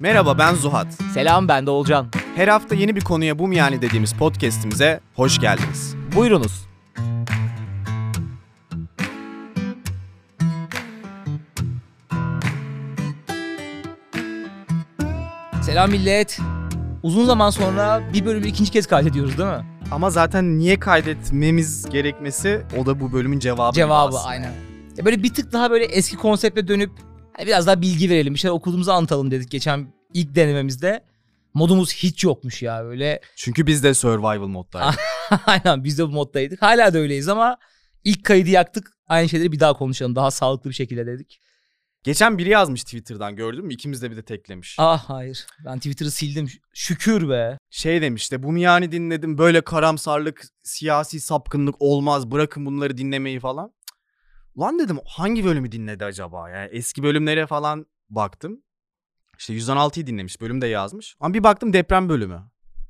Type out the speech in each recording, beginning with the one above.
Merhaba ben Zuhat. Selam ben de Olcan. Her hafta yeni bir konuya bu mu yani dediğimiz podcast'imize hoş geldiniz. Buyurunuz. Selam millet. Uzun zaman sonra bir bölümü ikinci kez kaydediyoruz değil mi? Ama zaten niye kaydetmemiz gerekmesi o da bu bölümün cevabı. gibi Cevabı aslında. aynen. Ya böyle bir tık daha böyle eski konsepte dönüp hani biraz daha bilgi verelim. Bir şeyler okuduğumuzu anlatalım dedik geçen ilk denememizde. Modumuz hiç yokmuş ya böyle. Çünkü biz de survival moddaydık. aynen biz de bu moddaydık. Hala da öyleyiz ama ilk kaydı yaktık. Aynı şeyleri bir daha konuşalım. Daha sağlıklı bir şekilde dedik. Geçen biri yazmış Twitter'dan gördün mü? İkimiz de bir de teklemiş. Ah hayır. Ben Twitter'ı sildim. Şükür be. Şey demiş de bu mu yani dinledim böyle karamsarlık, siyasi sapkınlık olmaz bırakın bunları dinlemeyi falan. Ulan dedim hangi bölümü dinledi acaba? Yani eski bölümlere falan baktım. İşte 116'yı dinlemiş bölüm de yazmış. Ama bir baktım deprem bölümü.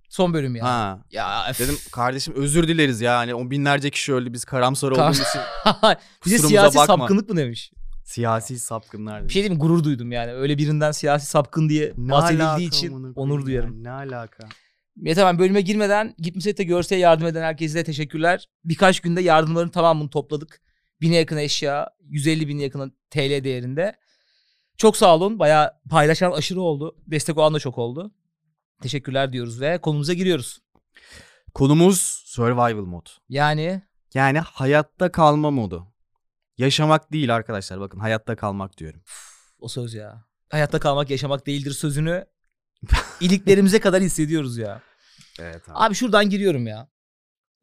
Son bölüm ya. Ha. Ya öf. Dedim kardeşim özür dileriz ya. Hani on binlerce kişi öldü biz karamsar Kar- olduğumuz için. bir de siyasi bakma. sapkınlık mı demiş? Siyasi sapkınlar. Bir demiş. şey diyeyim gurur duydum yani. Öyle birinden siyasi sapkın diye Ne bahsedildiği için onur duyarım. ya, Ne alaka? Mete ben bölüme girmeden Gitmeseyte görseye yardım eden herkese de teşekkürler. Birkaç günde yardımların tamamını topladık. Bine yakın eşya, 150 bin yakın TL değerinde. Çok sağ olun. Bayağı paylaşan aşırı oldu. Destek olan da çok oldu. Teşekkürler diyoruz ve konumuza giriyoruz. Konumuz survival mod. Yani Yani hayatta kalma modu. Yaşamak değil arkadaşlar bakın hayatta kalmak diyorum. o söz ya. Hayatta kalmak yaşamak değildir sözünü iliklerimize kadar hissediyoruz ya. Evet abi. Abi şuradan giriyorum ya.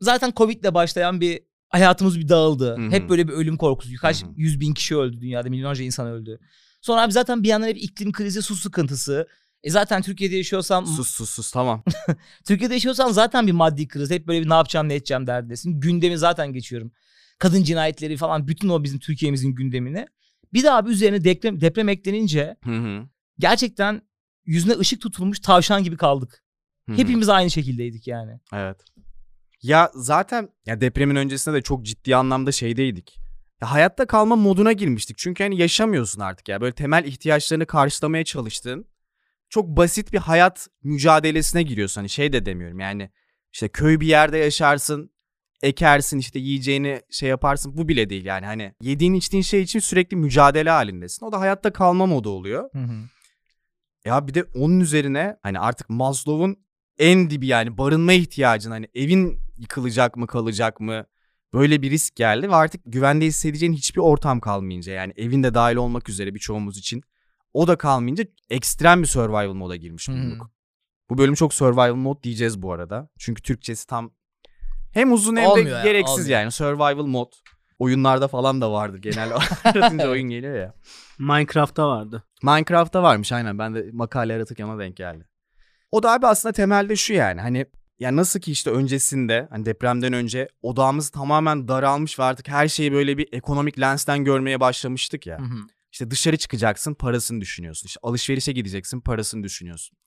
Zaten Covid'le başlayan bir hayatımız bir dağıldı. Hı hı. Hep böyle bir ölüm korkusu. Kaç yüz bin kişi öldü dünyada. Milyonlarca insan öldü. Sonra abi zaten bir yandan hep iklim krizi, su sıkıntısı. E zaten Türkiye'de yaşıyorsam, Sus sus sus tamam. Türkiye'de yaşıyorsan zaten bir maddi kriz. Hep böyle bir ne yapacağım ne edeceğim derdindesin. Gündemi zaten geçiyorum. Kadın cinayetleri falan bütün o bizim Türkiye'mizin gündemini. Bir de abi üzerine deprem, deprem eklenince Hı hı. gerçekten yüzüne ışık tutulmuş tavşan gibi kaldık. Hı hı. Hepimiz aynı şekildeydik yani. Evet. Ya zaten ya depremin öncesinde de çok ciddi anlamda şeydeydik. Ya hayatta kalma moduna girmiştik. Çünkü hani yaşamıyorsun artık ya. Böyle temel ihtiyaçlarını karşılamaya çalıştığın çok basit bir hayat mücadelesine giriyorsun. Hani şey de demiyorum yani işte köy bir yerde yaşarsın, ekersin işte yiyeceğini şey yaparsın. Bu bile değil yani hani yediğin içtiğin şey için sürekli mücadele halindesin. O da hayatta kalma modu oluyor. Hı hı. Ya bir de onun üzerine hani artık Maslow'un en dibi yani barınma ihtiyacın hani evin yıkılacak mı kalacak mı böyle bir risk geldi ve artık güvende hissedeceğin hiçbir ortam kalmayınca yani evin de dahil olmak üzere birçoğumuz için o da kalmayınca ekstrem bir survival moda girmiş bulduk. Bu bölüm çok survival mod diyeceğiz bu arada. Çünkü Türkçesi tam hem uzun hem Olmuyor de ya, gereksiz olmuyor. yani survival mod. Oyunlarda falan da vardır genel aratınca oyun geliyor ya. Minecraft'ta vardı. Minecraft'ta varmış aynen. Ben de makale aratırken ona denk geldi. O da abi aslında temelde şu yani hani ya nasıl ki işte öncesinde hani depremden önce odağımız tamamen daralmış ve artık her şeyi böyle bir ekonomik lensten görmeye başlamıştık ya. Hı hı. İşte dışarı çıkacaksın parasını düşünüyorsun. İşte alışverişe gideceksin parasını düşünüyorsun.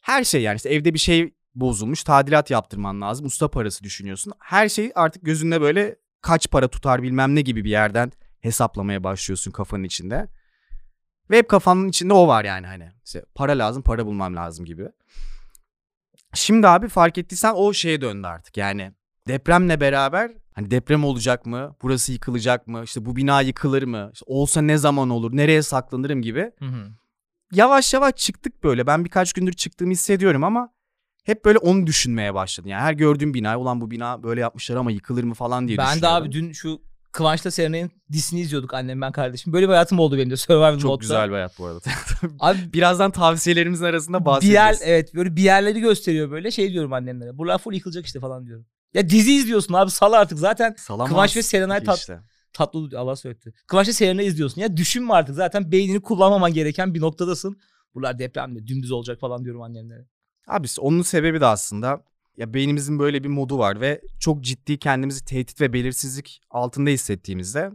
Her şey yani işte evde bir şey bozulmuş tadilat yaptırman lazım usta parası düşünüyorsun. Her şey artık gözünde böyle kaç para tutar bilmem ne gibi bir yerden hesaplamaya başlıyorsun kafanın içinde. Ve hep kafanın içinde o var yani hani. İşte para lazım, para bulmam lazım gibi. Şimdi abi fark ettiysen o şeye döndü artık. Yani depremle beraber hani deprem olacak mı? Burası yıkılacak mı? İşte bu bina yıkılır mı? İşte olsa ne zaman olur? Nereye saklanırım gibi. Hı hı. Yavaş yavaş çıktık böyle. Ben birkaç gündür çıktığımı hissediyorum ama hep böyle onu düşünmeye başladım. Yani her gördüğüm bina ulan bu bina böyle yapmışlar ama yıkılır mı falan diye Ben de düşünüyorum. abi dün şu Kıvanç'la Serenay'ın dizisini izliyorduk annem ben kardeşim. Böyle bir hayatım oldu benim de Survival Çok modda. güzel bir hayat bu arada. Abi Birazdan tavsiyelerimizin arasında bir bahsedeceğiz. yer evet böyle bir yerleri gösteriyor böyle şey diyorum annemlere. Buralar full yıkılacak işte falan diyorum. Ya dizi izliyorsun abi sal artık zaten Salamaz Kıvanç ve Serenay tat- işte. tatlı Allah söyletti. Kıvanç ve Serenay izliyorsun ya düşünme artık zaten beynini kullanmaman gereken bir noktadasın. Buralar depremde dümdüz olacak falan diyorum annemlere. Abi onun sebebi de aslında ya beynimizin böyle bir modu var ve çok ciddi kendimizi tehdit ve belirsizlik altında hissettiğimizde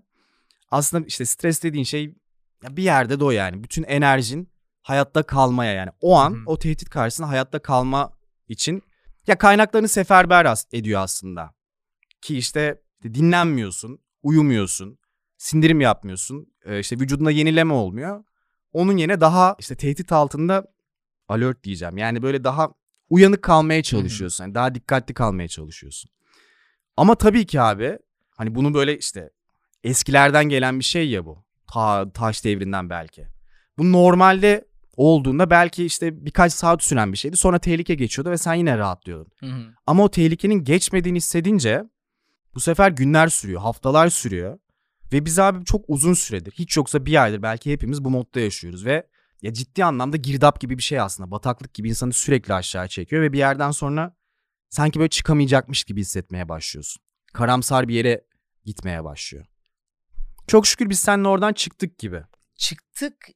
aslında işte stres dediğin şey ya bir yerde de o yani. Bütün enerjin hayatta kalmaya yani. O an Hı hı. o tehdit karşısında hayatta kalma için ya kaynaklarını seferber as- ediyor aslında. Ki işte dinlenmiyorsun, uyumuyorsun, sindirim yapmıyorsun. e, işte vücudunda yenileme olmuyor. Onun yerine daha işte tehdit altında alert diyeceğim. Yani böyle daha uyanık kalmaya çalışıyorsun. Yani daha dikkatli kalmaya çalışıyorsun. Ama tabii ki abi hani bunu böyle işte eskilerden gelen bir şey ya bu. Ta taş devrinden belki. Bu normalde olduğunda belki işte birkaç saat süren bir şeydi. Sonra tehlike geçiyordu ve sen yine rahatlıyordun. Hı hı. Ama o tehlikenin geçmediğini hissedince bu sefer günler sürüyor, haftalar sürüyor. Ve biz abi çok uzun süredir, hiç yoksa bir aydır belki hepimiz bu modda yaşıyoruz ve ya ciddi anlamda girdap gibi bir şey aslında. Bataklık gibi insanı sürekli aşağı çekiyor ve bir yerden sonra sanki böyle çıkamayacakmış gibi hissetmeye başlıyorsun. Karamsar bir yere gitmeye başlıyor. Çok şükür biz seninle oradan çıktık gibi. Çıktık.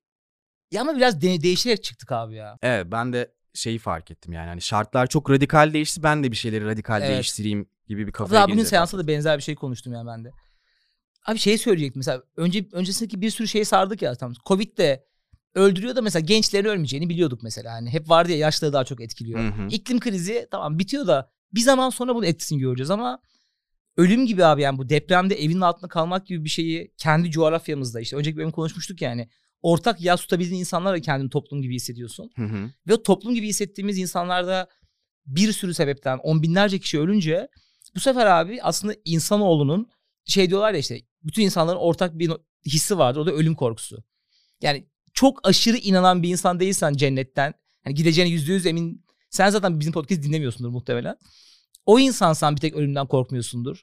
Ya ama biraz de- değişerek çıktık abi ya. Evet ben de şeyi fark ettim yani hani şartlar çok radikal değişti ben de bir şeyleri radikal Evet. değiştireyim gibi bir kafaya Hatta bugün girince seansta da benzer bir şey konuştum ya ben de. Abi şey söyleyecektim mesela önce öncesindeki bir sürü şey sardık ya tam. Covid de öldürüyor da mesela gençlerin ölmeyeceğini biliyorduk mesela. Hani hep vardı ya yaşlıları daha çok etkiliyor. Hı hı. İklim krizi tamam bitiyor da bir zaman sonra bunun etkisini göreceğiz ama ölüm gibi abi yani bu depremde evinin altında kalmak gibi bir şeyi kendi coğrafyamızda işte önceki bölüm konuşmuştuk yani ortak yaz tutabildiğin insanlarla kendini toplum gibi hissediyorsun. Hı hı. Ve toplum gibi hissettiğimiz insanlarda bir sürü sebepten on binlerce kişi ölünce bu sefer abi aslında insanoğlunun şey diyorlar ya işte bütün insanların ortak bir hissi vardır o da ölüm korkusu. Yani çok aşırı inanan bir insan değilsen cennetten hani gideceğine yüzde yüz emin sen zaten bizim podcast dinlemiyorsundur muhtemelen. O insansan bir tek ölümden korkmuyorsundur.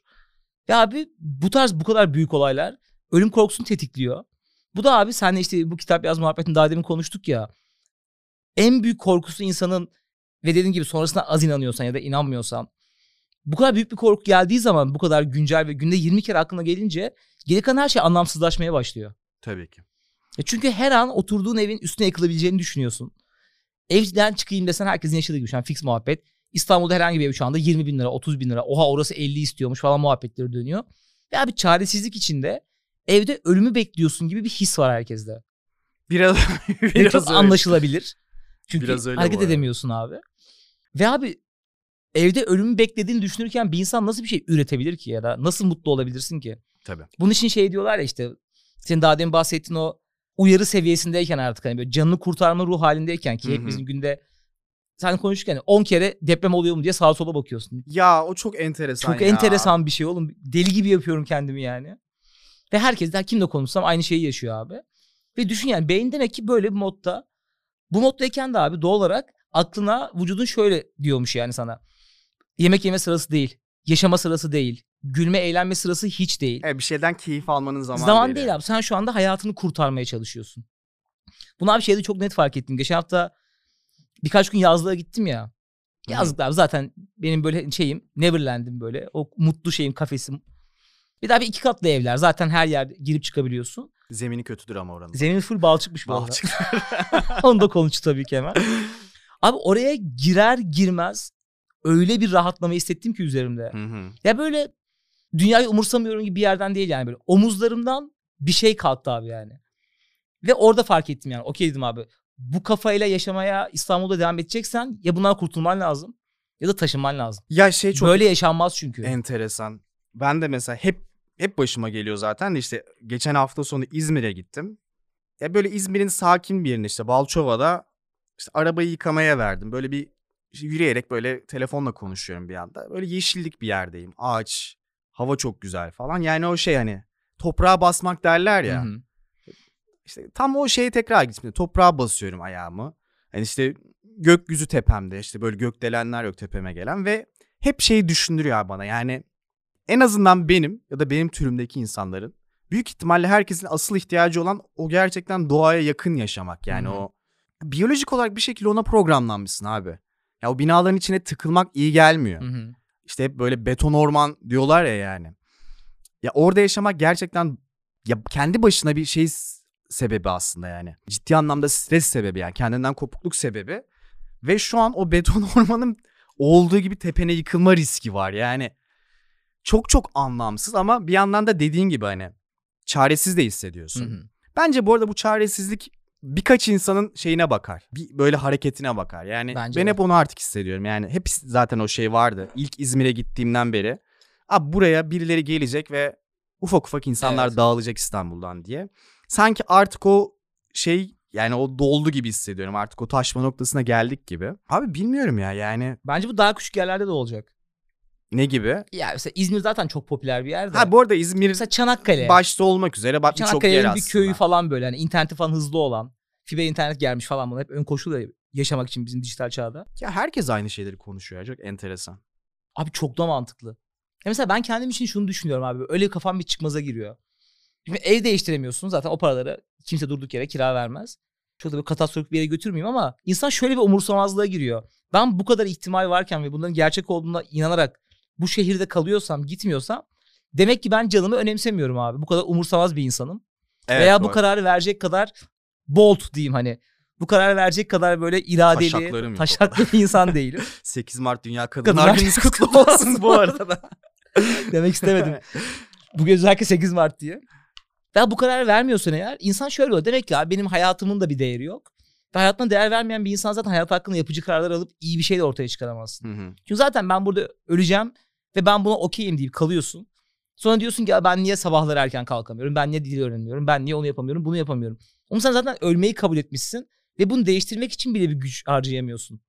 Ya abi bu tarz bu kadar büyük olaylar ölüm korkusunu tetikliyor. Bu da abi senle işte bu kitap yaz muhabbetini daha demin konuştuk ya. En büyük korkusu insanın ve dediğin gibi sonrasında az inanıyorsan ya da inanmıyorsan bu kadar büyük bir korku geldiği zaman bu kadar güncel ve günde 20 kere aklına gelince geri kalan her şey anlamsızlaşmaya başlıyor. Tabii ki. Ya çünkü her an oturduğun evin üstüne yıkılabileceğini düşünüyorsun. Evden çıkayım desen herkesin yaşadığı gibi şu an fix muhabbet. İstanbul'da herhangi bir ev şu anda 20 bin lira 30 bin lira oha orası 50 istiyormuş falan muhabbetleri dönüyor. Ve abi çaresizlik içinde evde ölümü bekliyorsun gibi bir his var herkeste. Biraz Ve biraz çok öyle. anlaşılabilir. Çünkü Biraz öyle hareket edemiyorsun abi. Ve abi evde ölümü beklediğini düşünürken bir insan nasıl bir şey üretebilir ki ya da nasıl mutlu olabilirsin ki? Tabii. Bunun için şey diyorlar ya işte senin daha demin bahsettiğin o uyarı seviyesindeyken artık hani böyle canını kurtarma ruh halindeyken ki hepimizin günde sen konuşurken 10 kere deprem oluyor mu diye sağa sola bakıyorsun. Ya o çok enteresan Çok ya. enteresan bir şey oğlum. Deli gibi yapıyorum kendimi yani. Ve herkes de kimle konuşsam aynı şeyi yaşıyor abi. Ve düşün yani beyin demek ki böyle bir modda. Bu moddayken de abi doğal olarak aklına vücudun şöyle diyormuş yani sana. Yemek yeme sırası değil. Yaşama sırası değil. Gülme eğlenme sırası hiç değil. Evet, bir şeyden keyif almanın zamanı Zaman değil. değil abi. Sen şu anda hayatını kurtarmaya çalışıyorsun. Bunu abi şeyde çok net fark ettim. Geçen hafta birkaç gün yazlığa gittim ya. Hı. Yazlıklar zaten benim böyle şeyim Neverland'im böyle. O mutlu şeyim kafesim. Bir daha bir iki katlı evler. Zaten her yer girip çıkabiliyorsun. Zemini kötüdür ama oranın. Zemin full balçıkmış bu. Balçık. Onu da konuştuk tabii ki hemen. Abi oraya girer girmez öyle bir rahatlama hissettim ki üzerimde. Hı hı. Ya böyle dünyayı umursamıyorum gibi bir yerden değil yani böyle. Omuzlarımdan bir şey kalktı abi yani. Ve orada fark ettim yani. Okey dedim abi. Bu kafayla yaşamaya İstanbul'da devam edeceksen ya bundan kurtulman lazım ya da taşınman lazım. Ya şey çok Böyle yaşanmaz çünkü. enteresan. Ben de mesela hep hep başıma geliyor zaten de işte geçen hafta sonu İzmir'e gittim. Ya böyle İzmir'in sakin bir yerine işte Balçova'da işte arabayı yıkamaya verdim. Böyle bir işte yürüyerek böyle telefonla konuşuyorum bir anda. Böyle yeşillik bir yerdeyim. Ağaç, hava çok güzel falan. Yani o şey hani toprağa basmak derler ya. Hı hı. İşte tam o şeye tekrar gittim. Toprağa basıyorum ayağımı. Hani işte gökyüzü tepemde işte böyle gökdelenler yok tepeme gelen ve hep şeyi düşündürüyor bana. Yani en azından benim ya da benim türümdeki insanların büyük ihtimalle herkesin asıl ihtiyacı olan o gerçekten doğaya yakın yaşamak. Yani Hı hı. o biyolojik olarak bir şekilde ona programlanmışsın abi. Ya o binaların içine tıkılmak iyi gelmiyor. Hı hı. İşte hep böyle beton orman diyorlar ya yani. Ya orada yaşamak gerçekten ya kendi başına bir şey sebebi aslında yani. Ciddi anlamda stres sebebi yani kendinden kopukluk sebebi. Ve şu an o beton ormanın olduğu gibi tepene yıkılma riski var yani. Çok çok anlamsız ama bir yandan da dediğin gibi hani çaresiz de Hı hissediyorsun. hı. Bence bu arada bu çaresizlik birkaç insanın şeyine bakar. Bir böyle hareketine bakar. Yani Bence ben de. hep onu artık hissediyorum. Yani hep zaten o şey vardı. İlk İzmir'e gittiğimden beri. Abi buraya birileri gelecek ve ufak ufak insanlar Evet. dağılacak İstanbul'dan diye. Sanki artık o şey Yani o doldu gibi hissediyorum. Artık o taşma noktasına geldik gibi. Abi bilmiyorum ya yani Bence bu daha küçük yerlerde de olacak. Ne gibi? Ya mesela İzmir zaten çok popüler bir yer de. Ha bu arada İzmir mesela Çanakkale. başta olmak üzere bak birçok yer Çanakkale'nin bir aslında. köyü falan böyle. Hani interneti falan hızlı olan. Fiber internet gelmiş falan bunlar. Hep ön koşul ya yaşamak için bizim dijital çağda. Ya herkes aynı şeyleri konuşuyor ya. Çok enteresan. Abi çok da mantıklı. Ya mesela ben kendim için şunu düşünüyorum abi. Öyle kafam bir çıkmaza giriyor. Şimdi ev değiştiremiyorsun. Zaten o paraları kimse durduk yere kira vermez. Çok da bir katastrofik bir yere götürmeyeyim ama insan şöyle bir umursamazlığa giriyor. Ben bu kadar ihtimal varken ve bunların gerçek olduğuna inanarak bu şehirde kalıyorsam, gitmiyorsam demek ki ben canımı önemsemiyorum abi. Bu kadar umursamaz bir insanım. Evet, Veya bu arada. kararı verecek kadar bold diyeyim hani. Bu kararı verecek kadar böyle iradeli, taşaklı bir insan değilim. 8 Mart Dünya Kadınlar, Kadınlar Günü kutlu olsun bu arada. Demek istemedim. Bugün özellikle 8 Mart diye. Daha bu kararı vermiyorsan eğer insan şöyle oluyor. Demek ki abi benim hayatımın da bir değeri yok. Ve hayatına değer vermeyen bir insan zaten hayat hakkında yapıcı kararlar alıp iyi bir şey de ortaya çıkaramazsın. Hı hı. Çünkü zaten ben burada öleceğim ve ben buna okeyim deyip kalıyorsun. Sonra diyorsun ki "Ya ben niye sabahları erken kalkamıyorum? Ben niye dil öğrenmiyorum? Ben niye onu yapamıyorum? Bunu yapamıyorum. Ama sen zaten ölmeyi kabul etmişsin ve bunu değiştirmek için bile bir güç harcayamıyorsun.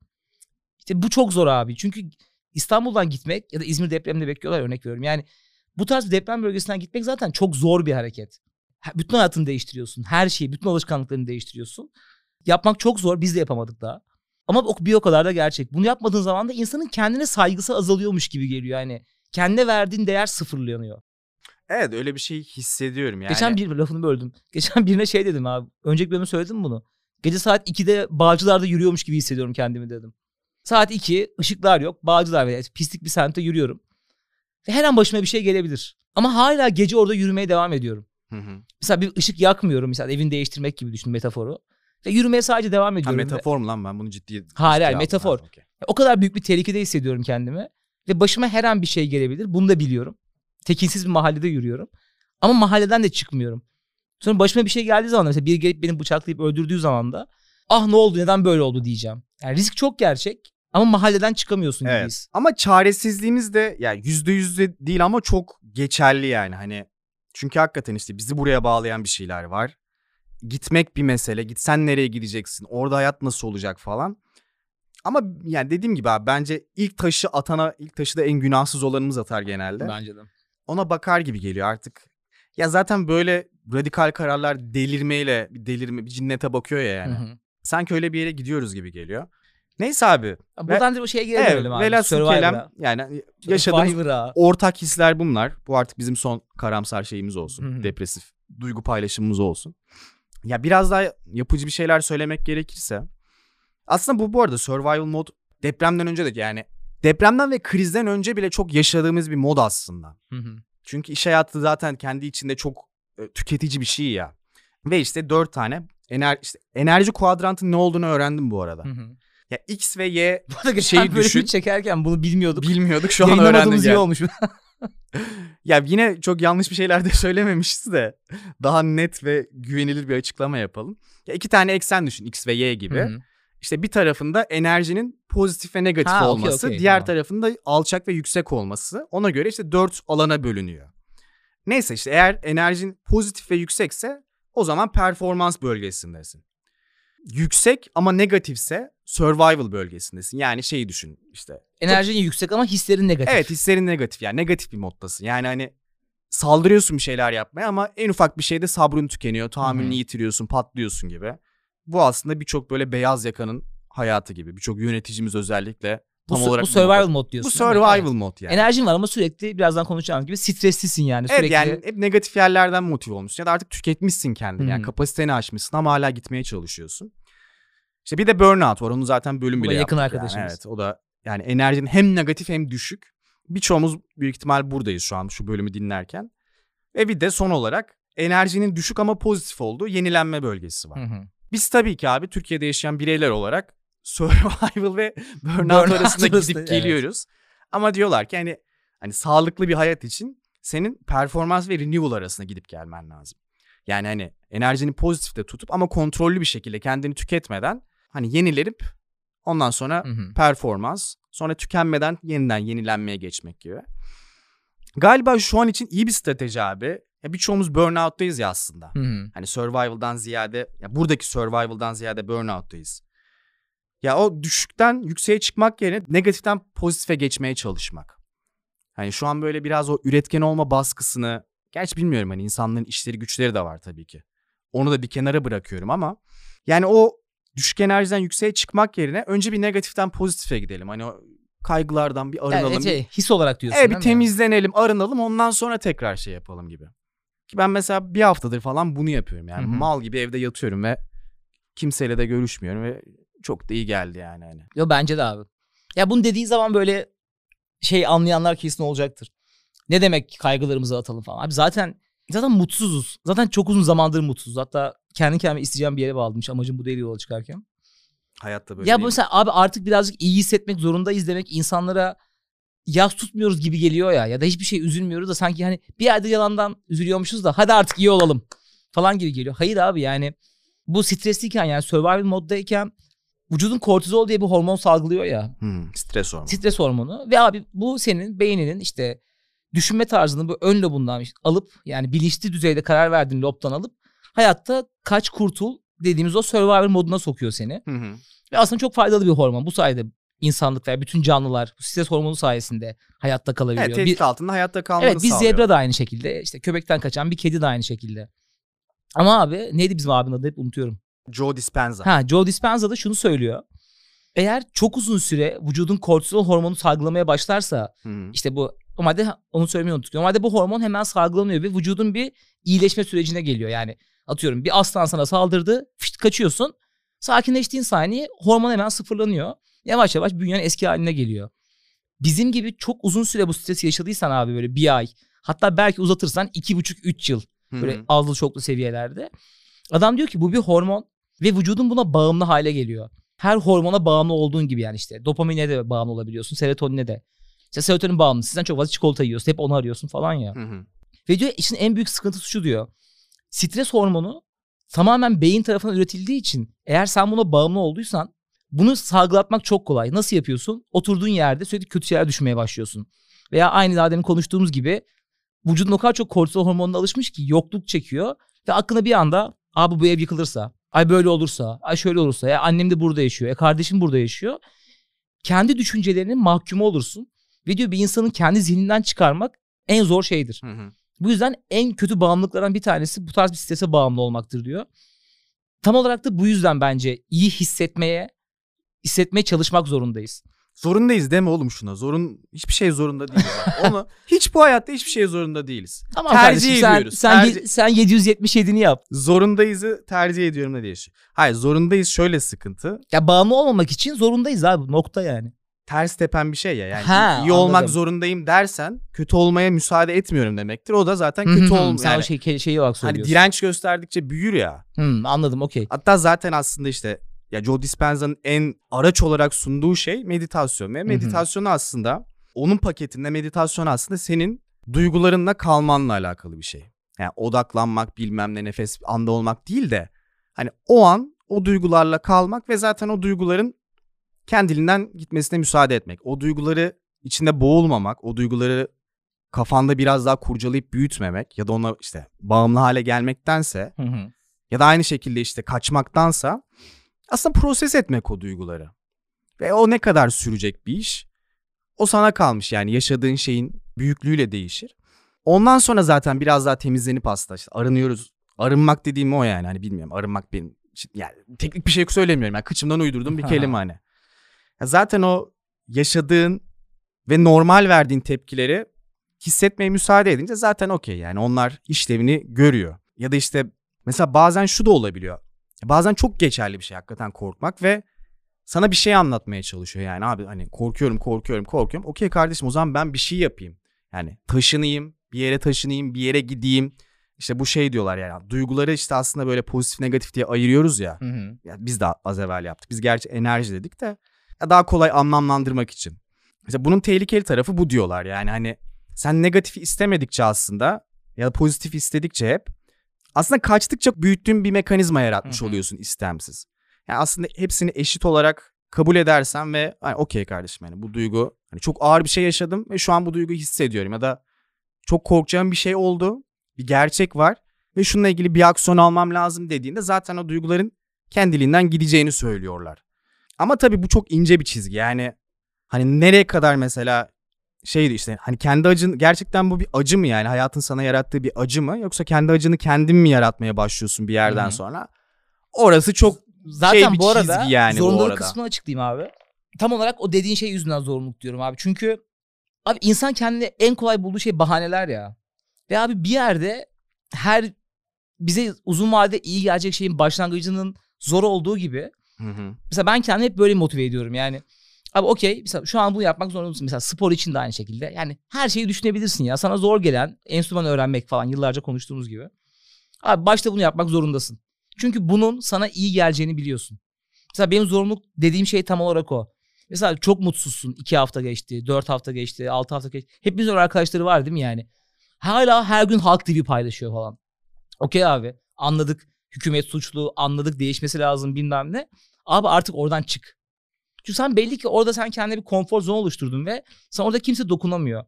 İşte bu çok zor abi. Çünkü İstanbul'dan gitmek ya da İzmir depreminde bekliyorlar örnek veriyorum. Yani bu tarz bir deprem bölgesinden gitmek zaten çok zor bir hareket. Ha- Bütün hayatını değiştiriyorsun. Her şeyi, bütün alışkanlıklarını değiştiriyorsun. Yapmak çok zor. Biz de yapamadık daha. Ama bir o kadar da gerçek. Bunu yapmadığın zaman da insanın kendine saygısı azalıyormuş gibi geliyor. Yani kendine verdiğin değer sıfırlanıyor. Evet öyle bir şey hissediyorum yani. Geçen bir lafını böldüm. Geçen birine şey dedim abi. Önceki bölümde söyledim bunu. Gece saat 2'de Bağcılar'da yürüyormuş gibi hissediyorum kendimi dedim. Saat 2, ışıklar yok. Bağcılar ve pislik bir semtte yürüyorum. Ve her an başıma bir şey gelebilir. Ama hala gece orada yürümeye devam ediyorum. Hı hı. Mesela bir ışık yakmıyorum. Mesela evini değiştirmek gibi düşün metaforu. Ve yürümeye sadece devam Ha, ediyorum. Ve- metafor mu lan ben bunu ciddi Hayır, hayır, metafor. Ha, okey. O kadar büyük bir tehlikede hissediyorum kendimi. Ve başıma her an bir şey gelebilir. Bunu da biliyorum. Tekinsiz bir mahallede yürüyorum. Ama mahalleden de çıkmıyorum. Sonra başıma bir şey geldiği zaman mesela biri gelip beni bıçaklayıp öldürdüğü zaman da ah ne oldu neden böyle oldu diyeceğim. Yani risk çok gerçek ama mahalleden çıkamıyorsun Evet. gibiyiz. Ama çaresizliğimiz de yani yüzde yüzde değil ama çok geçerli yani hani. Çünkü hakikaten işte bizi buraya bağlayan bir şeyler var. Gitmek bir mesele. Gitsen nereye gideceksin? Orada hayat nasıl olacak falan. Ama yani dediğim gibi abi bence ilk taşı atana ilk taşı da en günahsız olanımız atar genelde. Bence de. Ona bakar gibi geliyor artık. Ya zaten böyle radikal kararlar delirmeyle delirme bir cinnete bakıyor ya yani. Hı hı. Sanki öyle bir yere gidiyoruz gibi geliyor. Neyse abi. Buradan da bu şeye Evet, gelelim abi. velhasıl kelam yani yaşadığımız ortak hisler bunlar. Bu artık bizim son karamsar şeyimiz olsun. Hı hı. Depresif duygu paylaşımımız olsun. Ya biraz daha yapıcı bir şeyler söylemek gerekirse. Aslında bu bu arada survival mod depremden önce de yani depremden ve krizden önce bile çok yaşadığımız bir mod aslında. Hı hı. Çünkü iş hayatı zaten kendi içinde çok e, tüketici bir şey ya. Ve işte dört tane ener işte enerji kuadrantının ne olduğunu öğrendim bu arada. Hı hı. Ya X ve Y Bu arada Şeyi düşün. çekerken bunu bilmiyorduk. bilmiyorduk şu an öğrendik. Yayınlamadığımız iyi yani. olmuş. Ya yine çok yanlış bir şeyler de söylememişiz de daha net ve güvenilir bir açıklama yapalım. Ya iki tane eksen düşün X ve Y gibi. Hı hı. İşte bir tarafında enerjinin pozitif ve negatif Ha, olması, okey, diğer tamam. tarafında alçak ve yüksek olması. Ona göre işte dört alana bölünüyor. Neyse işte eğer enerjin pozitif ve yüksekse o zaman performans bölgesindesin. Yüksek ama negatifse survival bölgesindesin. Yani şeyi düşün işte. Enerjin yüksek ama hislerin negatif. Evet hislerin negatif yani negatif bir moddasın. Yani hani saldırıyorsun bir şeyler yapmaya ama en ufak bir şeyde sabrın tükeniyor. Tahammülünü yitiriyorsun, patlıyorsun gibi. Bu aslında birçok böyle beyaz yakanın hayatı gibi. Birçok yöneticimiz özellikle bu, tam su- olarak bu survival mod- mod Bu diyorsun. mi? survival Evet. mod yani. Enerjin var ama sürekli birazdan konuşacağımız gibi streslisin yani. Evet Sürekli yani hep negatif yerlerden motive olmuşsun ya da artık tüketmişsin kendini. Yani Hı. kapasiteni aşmışsın ama hala gitmeye çalışıyorsun. İşte bir de burnout var. Onu zaten bölüm Bu bile yakın yaptık yani. arkadaşımız. Evet o da yani enerjinin hem negatif hem düşük. Birçoğumuz büyük ihtimal buradayız şu an şu bölümü dinlerken. Ve bir de son olarak enerjinin düşük ama pozitif olduğu yenilenme bölgesi var. Hı hı. Biz tabii ki abi Türkiye'de yaşayan bireyler olarak survival ve burnout, Burnout arasında gidip evet. geliyoruz. Ama diyorlar ki hani hani sağlıklı bir hayat için senin performans ve renewal arasında gidip gelmen lazım. Yani hani enerjini pozitifte tutup ama kontrollü bir şekilde kendini tüketmeden hani yenilenip ondan sonra Hı hı. performans sonra tükenmeden yeniden yenilenmeye geçmek gibi. Galiba şu an için iyi bir strateji abi. Ya birçoğumuz burnout'tayız ya aslında. Hı hı. Hani survival'dan ziyade ya buradaki survival'dan ziyade burnout'tayız. Ya o düşükten yükseğe çıkmak yerine negatiften pozitife geçmeye çalışmak. Hani şu an böyle biraz o üretken olma baskısını gerçi bilmiyorum hani insanların işleri güçleri de var tabii ki. Onu da bir kenara bırakıyorum ama yani o düşük enerjiden yükseğe çıkmak yerine önce bir negatiften pozitife gidelim. Hani o kaygılardan bir arınalım. Yani şey, his olarak diyorsun Evet bir mi? temizlenelim, arınalım ondan sonra tekrar şey yapalım gibi. Ki ben mesela bir haftadır falan bunu yapıyorum yani. Hı hı. Mal gibi evde yatıyorum ve kimseyle de görüşmüyorum ve çok da iyi geldi yani hani. Yo bence de abi. Ya bunu dediği zaman böyle şey anlayanlar kesin olacaktır. Ne demek kaygılarımızı atalım falan. Abi zaten zaten mutsuzuz. Zaten çok uzun zamandır mutsuzuz. Hatta kendi kendime isteyeceğim bir yere bağlamış. Amacım bu değil yola çıkarken. Hayatta böyle ya bu mesela abi artık birazcık iyi hissetmek zorundayız demek insanlara yas tutmuyoruz gibi geliyor ya. Ya da hiçbir şey üzülmüyoruz da sanki hani bir yerde yalandan üzülüyormuşuz da hadi artık iyi olalım falan gibi geliyor. Hayır abi yani bu stresliyken yani survival moddayken vücudun kortizol diye bir hormon salgılıyor ya. Hmm, stres hormonu. Stres hormonu. Ve abi bu senin beyninin işte düşünme tarzını bu ön lobundan alıp yani bilinçli düzeyde karar verdiğin lobdan alıp hayatta kaç kurtul dediğimiz o survival moduna sokuyor seni. Hı hı. Ve aslında çok faydalı bir hormon. Bu sayede insanlık ve bütün canlılar bu stres hormonu sayesinde hayatta kalabiliyor. Evet Bir- tehdit altında hayatta kalmanı evet bir sağlıyor. zebra da aynı şekilde. işte köpekten kaçan bir kedi de aynı şekilde. Ama abi neydi bizim abinin adı hep unutuyorum. Joe Dispenza. Ha Joe Dispenza da şunu söylüyor. Eğer çok uzun süre vücudun kortizol hormonu salgılamaya başlarsa hı. işte bu normalde onu söylemeyi unuttuk. Normalde bu hormon hemen salgılanıyor ve vücudun bir iyileşme sürecine geliyor. Yani atıyorum bir aslan sana saldırdı, fışt kaçıyorsun. Sakinleştiğin saniye hormon hemen sıfırlanıyor. Yavaş yavaş bünyen eski haline geliyor. Bizim gibi çok uzun süre bu stresi yaşadıysan abi böyle bir ay hatta belki uzatırsan iki buçuk üç yıl böyle hı. azlı çoklu seviyelerde. Adam diyor ki bu bir hormon ve vücudun buna bağımlı hale geliyor. Her hormona bağımlı olduğun gibi yani işte dopamine de bağımlı olabiliyorsun, serotonine de. İşte serotonin bağımlı. Sizden çok fazla çikolata yiyorsun. Hep onu arıyorsun falan ya. Hı hı. Ve diyor işin en büyük sıkıntısı şu diyor. Stres hormonu tamamen beyin tarafından üretildiği için eğer sen buna bağımlı olduysan bunu salgılatmak çok kolay. Nasıl yapıyorsun? Oturduğun yerde sürekli kötü şeyler düşmeye başlıyorsun. Veya aynı daha demin konuştuğumuz gibi vücudun o kadar çok kortizol hormonuna alışmış ki yokluk çekiyor. Ve aklına bir anda abi bu ev yıkılırsa, ay böyle olursa, ay şöyle olursa, ya annem de burada yaşıyor, ya kardeşim burada yaşıyor. Kendi düşüncelerinin mahkumu olursun. Ve diyor bir insanın kendi zihninden çıkarmak en zor şeydir. Hı hı. Bu yüzden en kötü bağımlılıklardan bir tanesi bu tarz bir strese bağımlı olmaktır diyor. Tam olarak da bu yüzden bence iyi hissetmeye, hissetmeye çalışmak zorundayız. Zorundayız deme oğlum şuna. Zorun hiçbir şey zorunda değiliz. Onu hiç bu hayatta hiçbir şey zorunda değiliz. Tamam Tercih kardeşim sen, ediyoruz, sen, tercih- ye- sen 777'ni yap. Zorundayız'ı tercih ediyorum da değişiyor. Hayır zorundayız şöyle sıkıntı. Ya bağımlı olmamak için zorundayız abi nokta yani. Ters tepen bir şey ya. Yani Ha, iyi olmak anladım. zorundayım dersen kötü olmaya müsaade etmiyorum demektir. O da zaten kötü olmuyor. Sen Yani, o şey, şeyi olarak hani söylüyorsun. direnç gösterdikçe büyür ya. Hı, anladım okey. Hatta zaten aslında işte ya Joe Dispenza'nın en araç olarak sunduğu şey meditasyon. Ve meditasyonu aslında onun paketinde meditasyon aslında senin duygularınla kalmanla alakalı bir şey. Yani odaklanmak bilmem ne nefes anda olmak değil de hani o an o duygularla kalmak ve zaten o duyguların kendiliğinden gitmesine müsaade etmek. O duyguları içinde boğulmamak, o duyguları kafanda biraz daha kurcalayıp büyütmemek ya da ona işte bağımlı hale gelmektense Hı hı. ya da aynı şekilde işte kaçmaktansa aslında proses etmek o duyguları. Ve o ne kadar sürecek bir iş o sana kalmış yani yaşadığın şeyin büyüklüğüyle değişir. Ondan sonra zaten biraz daha temizlenip aslında işte arınıyoruz. Arınmak dediğim o yani hani bilmiyorum arınmak benim yani teknik bir şey söylemiyorum yani kıçımdan uydurduğum bir kelime hani. Zaten o yaşadığın ve normal verdiğin tepkileri hissetmeye müsaade edince zaten okey yani onlar işlevini görüyor. Ya da işte mesela bazen şu da olabiliyor. Bazen çok geçerli bir şey hakikaten korkmak ve sana bir şey anlatmaya çalışıyor yani abi hani korkuyorum korkuyorum korkuyorum. Okey kardeşim o zaman ben bir şey yapayım. Yani taşınayım bir yere taşınayım bir yere gideyim. İşte bu şey diyorlar yani duyguları işte aslında böyle pozitif negatif diye ayırıyoruz ya. Hı hı. Ya biz de az evvel yaptık. Biz gerçi enerji dedik de daha kolay anlamlandırmak için. Mesela bunun tehlikeli tarafı bu diyorlar. Yani hani sen negatifi istemedikçe aslında ya da pozitif istedikçe hep aslında kaçtıkça büyüttüğün bir mekanizma yaratmış Hı hı. oluyorsun istemsiz. Yani aslında hepsini eşit olarak kabul edersen ve hani okey kardeşim hani bu duygu hani çok ağır bir şey yaşadım ve şu an bu duyguyu hissediyorum ya da çok korkacağım bir şey oldu bir gerçek var ve şununla ilgili bir aksiyon almam lazım dediğinde zaten o duyguların kendiliğinden gideceğini söylüyorlar. Ama tabii bu çok ince bir çizgi. Yani hani nereye kadar mesela şeydi işte hani kendi acın gerçekten bu bir acı mı yani hayatın sana yarattığı bir acı mı yoksa kendi acını kendin mi yaratmaya başlıyorsun bir yerden Hı hı. sonra? Orası çok Zaten şey bir bu arada çizgi yani bu zorunluluk arada. kısmını açıklayayım abi. Tam olarak o dediğin şey yüzünden zorunluluk diyorum abi. Çünkü abi insan kendine en kolay bulduğu şey bahaneler ya. Ve abi bir yerde her bize uzun vadede iyi gelecek şeyin başlangıcının zor olduğu gibi Hı hı. mesela ben kendimi hep böyle motive ediyorum yani. Abi okey mesela şu an bunu yapmak zorunda mısın? Mesela spor için de aynı şekilde. Yani her şeyi düşünebilirsin ya. Sana zor gelen enstrüman öğrenmek falan yıllarca konuştuğumuz gibi. Abi başta bunu yapmak zorundasın. Çünkü bunun sana iyi geleceğini biliyorsun. Mesela benim zorunluluk dediğim şey tam olarak o. Mesela çok mutsuzsun. iki hafta geçti, dört hafta geçti, altı hafta geçti. Hepimizin öyle arkadaşları var değil mi yani? Hala her gün Halk TV paylaşıyor falan. Okey abi anladık hükümet suçlu, anladık değişmesi lazım bilmem ne. Abi artık oradan çık. Çünkü sen belli ki orada sen kendine bir konfor zone oluşturdun ve sen orada kimse dokunamıyor.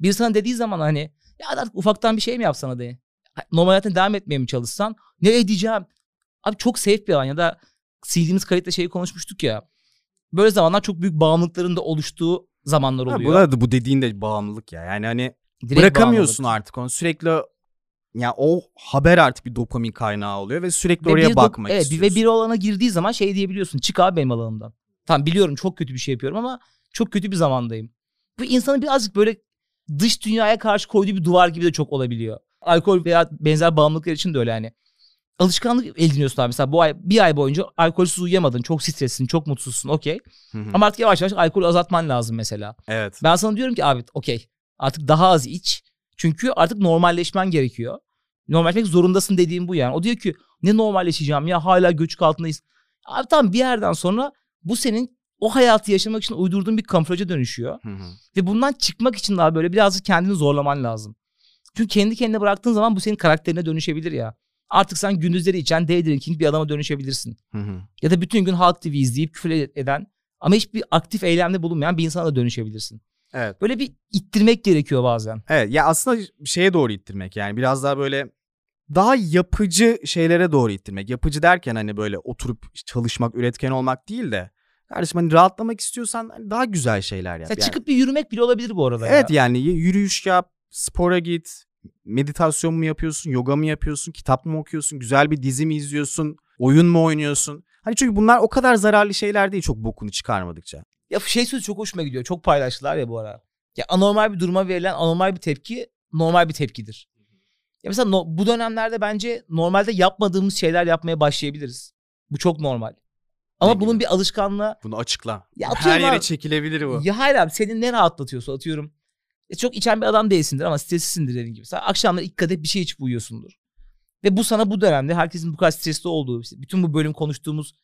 Biri sana dediği zaman hani ya artık ufaktan bir şey mi yapsana diye. Normal hayatına devam etmeye mi çalışsan ne edeceğim? Abi çok safe bir alan ya da sildiğimiz kayıtta şeyi konuşmuştuk ya. Böyle zamanlar çok büyük bağımlılıkların da oluştuğu zamanlar Ha, oluyor. bu arada bu dediğin de bağımlılık ya. Yani hani Direkt bırakamıyorsun bağımlılık. artık onu. Sürekli ya o haber artık bir dopamin kaynağı oluyor ve sürekli Ve oraya bir bakmak evet, istiyorsun. Ve bir olana girdiği zaman şey diyebiliyorsun. Çık abi benim alanımdan. Tamam biliyorum çok kötü bir şey yapıyorum ama çok kötü bir zamandayım. Bu insanın birazcık böyle dış dünyaya karşı koyduğu bir duvar gibi de çok olabiliyor. Alkol veya benzer bağımlılıklar için de öyle yani. Alışkanlık ediniyorsun abi. Mesela bu ay bir ay boyunca alkolsüz uyuyamadın. Çok streslisin, çok mutsuzsun. Okey. Ama artık yavaş yavaş alkolü azaltman lazım mesela. evet. Ben sana diyorum ki abi okey artık daha az iç. Çünkü artık normalleşmen gerekiyor. Normalleşmek zorundasın dediğim bu yani. O diyor ki ne normalleşeceğim ya hala göçük altındayız. Abi tamam bir yerden sonra bu senin o hayatı yaşamak için uydurduğun bir kamuflaja dönüşüyor. Hı hı. Ve bundan çıkmak için daha böyle birazcık kendini zorlaman lazım. Çünkü kendi kendine bıraktığın zaman bu senin karakterine dönüşebilir ya. Artık sen gündüzleri içen daydrinking bir adama dönüşebilirsin. Hı hı. Ya da bütün gün Halk TV izleyip küfür eden ama hiçbir aktif eylemde bulunmayan bir insana da dönüşebilirsin. Evet. Böyle bir ittirmek gerekiyor bazen. Evet ya aslında şeye doğru ittirmek yani biraz daha böyle daha yapıcı şeylere doğru ittirmek. Yapıcı derken hani böyle oturup çalışmak, üretken olmak değil de kardeşim hani rahatlamak istiyorsan hani daha güzel şeyler yap. Mesela yani. çıkıp bir yürümek bile olabilir bu arada. Evet ya. yani yürüyüş yap, spora git, meditasyon mu yapıyorsun, yoga mı yapıyorsun, kitap mı okuyorsun, güzel bir dizi mi izliyorsun, oyun mu oynuyorsun? Hani çünkü bunlar o kadar zararlı şeyler değil çok bokunu çıkarmadıkça. Ya şey sözü çok hoşuma gidiyor. Çok paylaştılar ya bu ara. Ya anormal bir duruma verilen anormal bir tepki normal bir tepkidir. Ya mesela no- bu dönemlerde bence normalde yapmadığımız şeyler yapmaya başlayabiliriz. Bu çok normal. Ama Ne bunun gibi? bir alışkanlığa Bunu açıkla. Ya Her yere abi- çekilebilir bu. Ya hayır abi senin ne rahatlatıyorsa atıyorum. E çok içen bir adam değilsindir ama streslisindir dediğin gibi. Sen akşamları ilk kadeh bir şey içip uyuyorsundur. Ve bu sana bu dönemde herkesin bu kadar stresli olduğu, işte bütün bu bölüm konuştuğumuz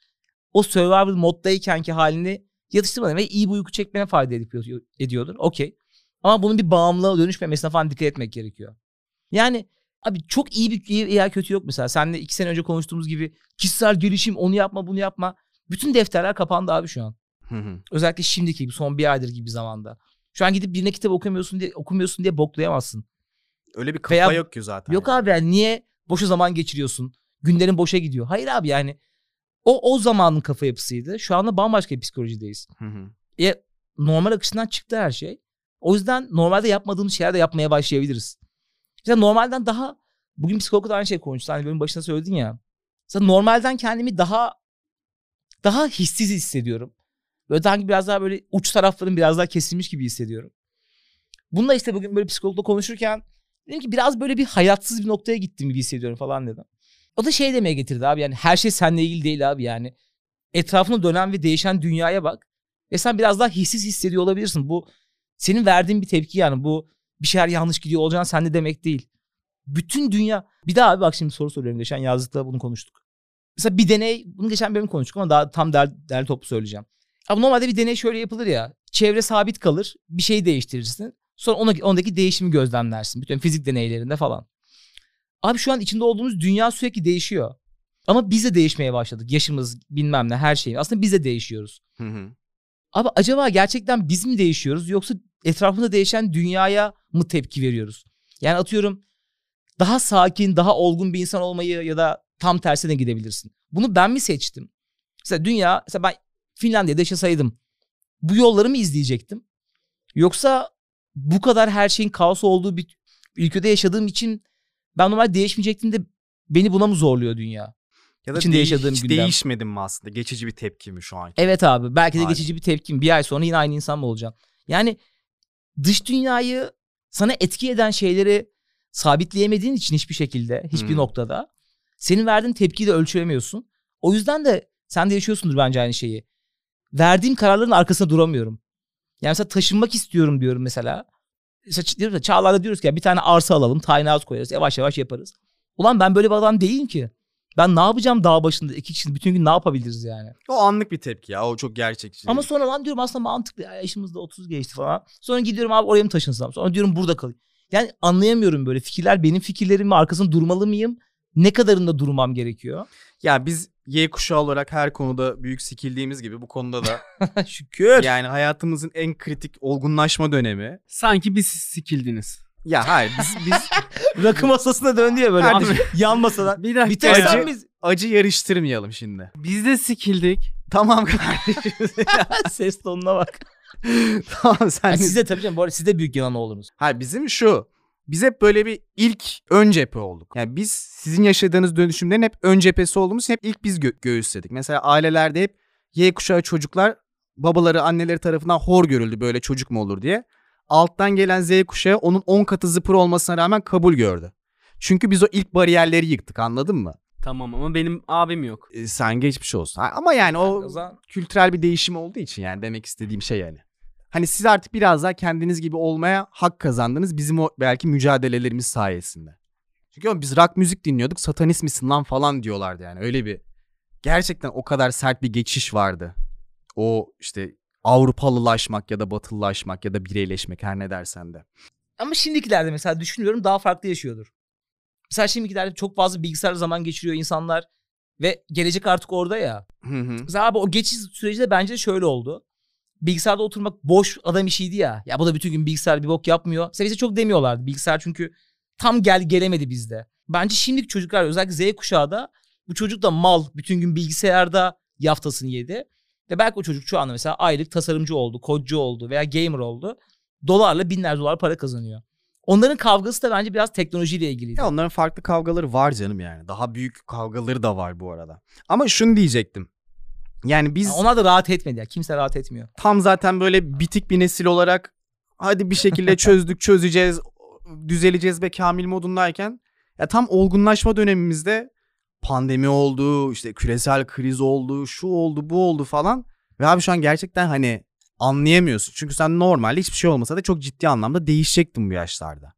o survival moddayken ki halini yatıştırmadan ve iyi bir uyku çekmene fayda edip ediyordur. Okey. Ama bunun bir bağımlılığa dönüşmemesine falan dikkat etmek gerekiyor. Yani abi çok iyi bir iyi veya kötü yok mesela. Seninle iki sene önce konuştuğumuz gibi kişisel gelişim onu yapma bunu yapma. Bütün defterler kapandı abi şu an. Hı hı. Özellikle şimdiki gibi son bir aydır gibi zamanda. Şu an gidip birine kitap okumuyorsun diye okumuyorsun diye boklayamazsın. Öyle bir kafa Veya- yok ki zaten. Yok yani. abi yani niye boşa zaman geçiriyorsun? Günlerin boşa gidiyor. Hayır abi yani o o zamanın kafa yapısıydı. Şu anda bambaşka bir psikolojideyiz. Hı hı. E, normal akışından çıktı her şey. O yüzden normalde yapmadığımız şeyler de yapmaya başlayabiliriz. İşte normalden daha bugün psikologla aynı şey konuştuk. Hani bölüm başında söyledin ya. Mesela normalden kendimi daha daha hissiz hissediyorum. Böyle sanki biraz daha böyle uç taraflarım biraz daha kesilmiş gibi hissediyorum. Bununla işte bugün böyle psikologla konuşurken dedim ki biraz böyle bir hayatsız bir noktaya gittim gibi hissediyorum falan dedim. O da şey demeye getirdi abi yani her şey seninle ilgili değil abi yani. Etrafına dönen ve değişen dünyaya bak. Ve sen biraz daha hissiz hissediyor olabilirsin. Bu senin verdiğin bir tepki yani. Bu bir şeyler yanlış gidiyor olacağını sen de demek değil. Bütün dünya... Bir daha abi bak şimdi soru soruyorum. Geçen yazdıkta bunu konuştuk. Mesela bir deney... Bunu geçen bölüm konuştuk ama daha tam der, derli toplu söyleyeceğim. Abi normalde bir deney şöyle yapılır ya. Çevre sabit kalır. Bir şeyi değiştirirsin. Sonra ona, ondaki değişimi gözlemlersin. Bütün fizik deneylerinde falan. Abi şu an içinde olduğumuz dünya sürekli değişiyor. Ama biz de değişmeye başladık. Yaşımız bilmem ne her şey. Aslında biz de değişiyoruz. Hı hı. Abi acaba gerçekten biz mi değişiyoruz yoksa etrafında değişen dünyaya mı tepki veriyoruz? Yani atıyorum daha sakin, daha olgun bir insan olmayı ya da tam tersine gidebilirsin. Bunu ben mi seçtim? Mesela dünya, mesela ben Finlandiya'da yaşasaydım bu yolları mı izleyecektim? Yoksa bu kadar her şeyin kaos olduğu bir ülkede yaşadığım için ben normal değişmeyecektim de beni buna mı zorluyor dünya? Ya da İçinde değiş- yaşadığım hiç gündem. değişmedim mi aslında? Geçici bir tepki mi şu anki? Evet abi belki de Aynen. geçici bir tepkim. Bir ay sonra yine aynı insan mı olacağım? Yani dış dünyayı sana etki eden şeyleri sabitleyemediğin için hiçbir şekilde hiçbir Hmm. noktada senin verdiğin tepkiyi de ölçülemiyorsun. O yüzden de sen de yaşıyorsundur bence aynı şeyi. Verdiğim kararların arkasında duramıyorum. Yani mesela taşınmak istiyorum diyorum mesela. Ç- diyoruz ya, Çağlar'da diyoruz ki ya bir tane arsa alalım, tiny house koyarız, yavaş yavaş yaparız. Ulan ben böyle bir adam değilim ki. Ben ne yapacağım dağ başında iki kişinin bütün gün ne yapabiliriz yani? O anlık bir tepki ya. O çok gerçekçi. Ama sonra lan diyorum aslında mantıklı. Ya yaşımızda 30 geçti falan. Sonra gidiyorum abi oraya mı taşınsam? Sonra diyorum burada kalayım. Yani anlayamıyorum böyle fikirler. Benim fikirlerim mi? Arkasında durmalı mıyım? Ne kadarında durmam gerekiyor? Ya biz Y kuşağı olarak her konuda büyük sikildiğimiz gibi bu konuda da Şükür. yani hayatımızın en kritik olgunlaşma dönemi. Sanki biz sikildiniz. Ya hayır biz, biz Rakı masasına döndü ya böyle. Kardeşim. yan masadan. Bir dakika. Bir tek sen biz. acı yarıştırmayalım şimdi. Biz de sikildik. Tamam kardeşim. Ses tonuna bak. tamam sen. Yani siz de tabii canım bu arada siz de büyük yalan oldunuz. Hayır bizim şu. Biz hep böyle bir ilk ön cephe olduk. Yani biz sizin yaşadığınız dönüşümlerin hep ön cephesi olduğumuz için hep ilk biz gö- göğüsledik. Mesela ailelerde hep Y kuşağı çocuklar babaları anneleri tarafından hor görüldü böyle çocuk mu olur diye. Alttan gelen Z kuşağı onun 10 katı zıpır olmasına rağmen kabul gördü. Çünkü biz o ilk bariyerleri yıktık anladın mı? Tamam ama benim abim yok. Ee, sen geçmiş olsun. Ama yani o O zaman kültürel bir değişim olduğu için yani demek istediğim şey yani. Hani siz artık biraz daha kendiniz gibi olmaya hak kazandınız bizim o belki mücadelelerimiz sayesinde. Çünkü biz rock müzik dinliyorduk satanist misin lan falan diyorlardı yani öyle bir. Gerçekten o kadar sert bir geçiş vardı. O işte Avrupalılaşmak ya da batılılaşmak ya da bireyleşmek her ne dersen de. Ama şimdikilerde mesela düşünüyorum daha farklı yaşıyordur. Mesela şimdikilerde çok fazla bilgisayar zaman geçiriyor insanlar ve gelecek artık orada ya. Hı hı. Mesela abi o geçiş süreci de bence şöyle oldu. Bilgisayarda oturmak boş adam işiydi ya. Ya bu da bütün gün bilgisayar bir bok yapmıyor. Mesela çok demiyorlardı. Bilgisayar çünkü tam gel gelemedi bizde. Bence şimdiki çocuklar özellikle Z kuşağı da bu çocuk da mal bütün gün bilgisayarda yaftasını yedi. Ve belki o çocuk şu anda mesela aylık tasarımcı oldu, kodcu oldu veya gamer oldu. Dolarla binler dolar para kazanıyor. Onların kavgası da bence biraz teknolojiyle ilgiliydi. Ya onların farklı kavgaları var canım yani. Daha büyük kavgaları da var bu arada. Ama şunu diyecektim. Yani biz onlar da rahat etmedi ya. Kimse rahat etmiyor. tam zaten böyle bitik bir nesil olarak hadi bir şekilde çözdük çözeceğiz düzeleceğiz ve kamil modundayken ya tam olgunlaşma dönemimizde pandemi oldu işte küresel kriz oldu şu oldu bu oldu falan ve abi şu an gerçekten hani anlayamıyorsun çünkü sen normalde hiçbir şey olmasa da çok ciddi anlamda değişecektin bu yaşlarda.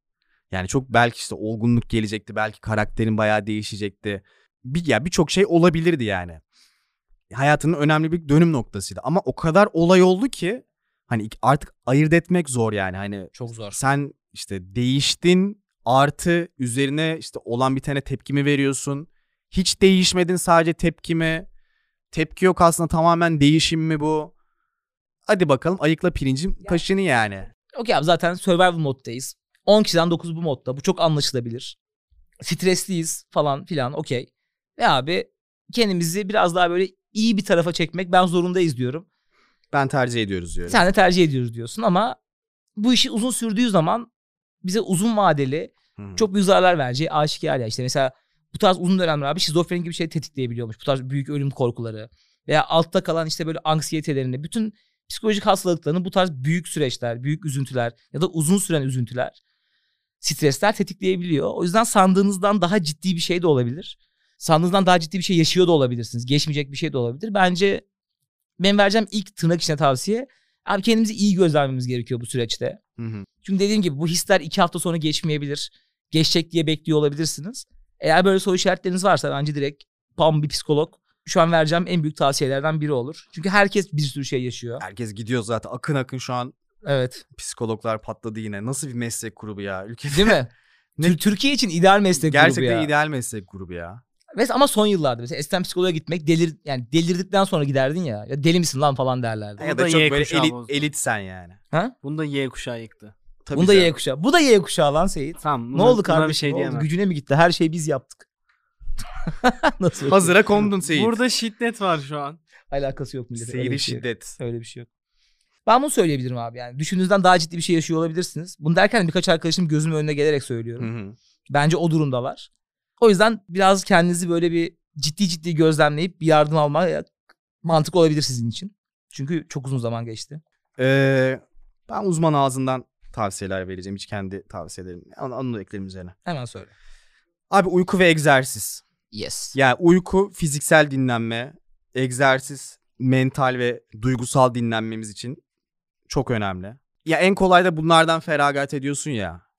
Yani çok belki işte olgunluk gelecekti belki karakterin bayağı değişecekti. Bir, ya birçok şey olabilirdi yani hayatının önemli bir dönüm noktasıydı. Ama o kadar olay oldu ki hani artık ayırt etmek zor yani. Hani Çok zor. sen işte değiştin artı üzerine işte olan bir tane tepkimi veriyorsun. Hiç değişmedin sadece tepkimi. Tepki yok aslında tamamen değişim mi bu? Hadi bakalım ayıkla pirincin taşını yani. Okey abi zaten survival moddayız. 10 kişiden 9 bu modda. Bu çok anlaşılabilir. Stresliyiz falan filan okey. Ve abi kendimizi biraz daha böyle iyi bir tarafa çekmek ben zorundayız diyorum. Ben tercih ediyoruz diyorum. Sen de tercih ediyoruz diyorsun ama bu işi uzun sürdüğü zaman bize uzun vadeli Hı. çok büyük zararlar vereceği aşikar ya. İşte mesela bu tarz uzun dönemler abi şizofreni gibi şey tetikleyebiliyormuş. Bu tarz büyük ölüm korkuları veya altta kalan işte böyle anksiyetelerini bütün psikolojik hastalıklarını bu tarz büyük süreçler, büyük üzüntüler ya da uzun süren üzüntüler, stresler tetikleyebiliyor. O yüzden sandığınızdan daha ciddi bir şey de olabilir. Sandığınızdan daha ciddi bir şey yaşıyor da olabilirsiniz. Geçmeyecek bir şey de olabilir. Bence benim vereceğim ilk tırnak içine tavsiye abi kendimizi iyi gözlemlememiz gerekiyor bu süreçte. Hı hı. Çünkü dediğim gibi bu hisler iki hafta sonra geçmeyebilir. Geçecek diye bekliyor olabilirsiniz. Eğer böyle soru işaretleriniz varsa bence direkt pam bir psikolog şu an vereceğim en büyük tavsiyelerden biri olur. Çünkü herkes bir sürü şey yaşıyor. Herkes gidiyor zaten akın akın şu an Evet. psikologlar patladı yine. Nasıl bir meslek grubu ya ülkede? Değil mi? Ne- Tür- Türkiye için ideal meslek Gerçekten grubu ya. ideal meslek grubu ya. Ve ama son yıllarda mesela eskiden psikoloğa gitmek delir yani delirdikten sonra giderdin ya. Ya deli misin lan falan derlerdi. Ya da da çok Y böyle elit, bozdu. elit sen yani. Ha? Bunu da Y kuşağı yıktı. Tabii Bunda canım. Y kuşağı. Bu da Y kuşağı lan Seyit. Tamam. Ne oldu kardeşim? Bir şey Ne oldu? Gücüne mi gitti? Her şeyi biz yaptık. Nasıl? Hazıra kondun Seyit. Burada şiddet var şu an. Alakası yok millet. öyle Seyri bir şey yok. şiddet. Öyle bir şey yok. Ben bunu söyleyebilirim abi yani. Düşündüğünüzden daha ciddi bir şey yaşıyor olabilirsiniz. Bunu derken birkaç arkadaşım gözümün önüne gelerek söylüyorum. Hı hı. Bence o durumdalar. O yüzden biraz kendinizi böyle bir ciddi ciddi gözlemleyip bir yardım almaya mantık olabilir sizin için. Çünkü çok uzun zaman geçti. Ee, ben uzman ağzından tavsiyeler vereceğim. Hiç kendi tavsiyelerim. Onu, onu da eklerim üzerine. Hemen söyle. Abi uyku ve egzersiz. Yes. Yani uyku fiziksel dinlenme, egzersiz mental ve duygusal dinlenmemiz için çok önemli. Ya en kolay da bunlardan feragat ediyorsun ya.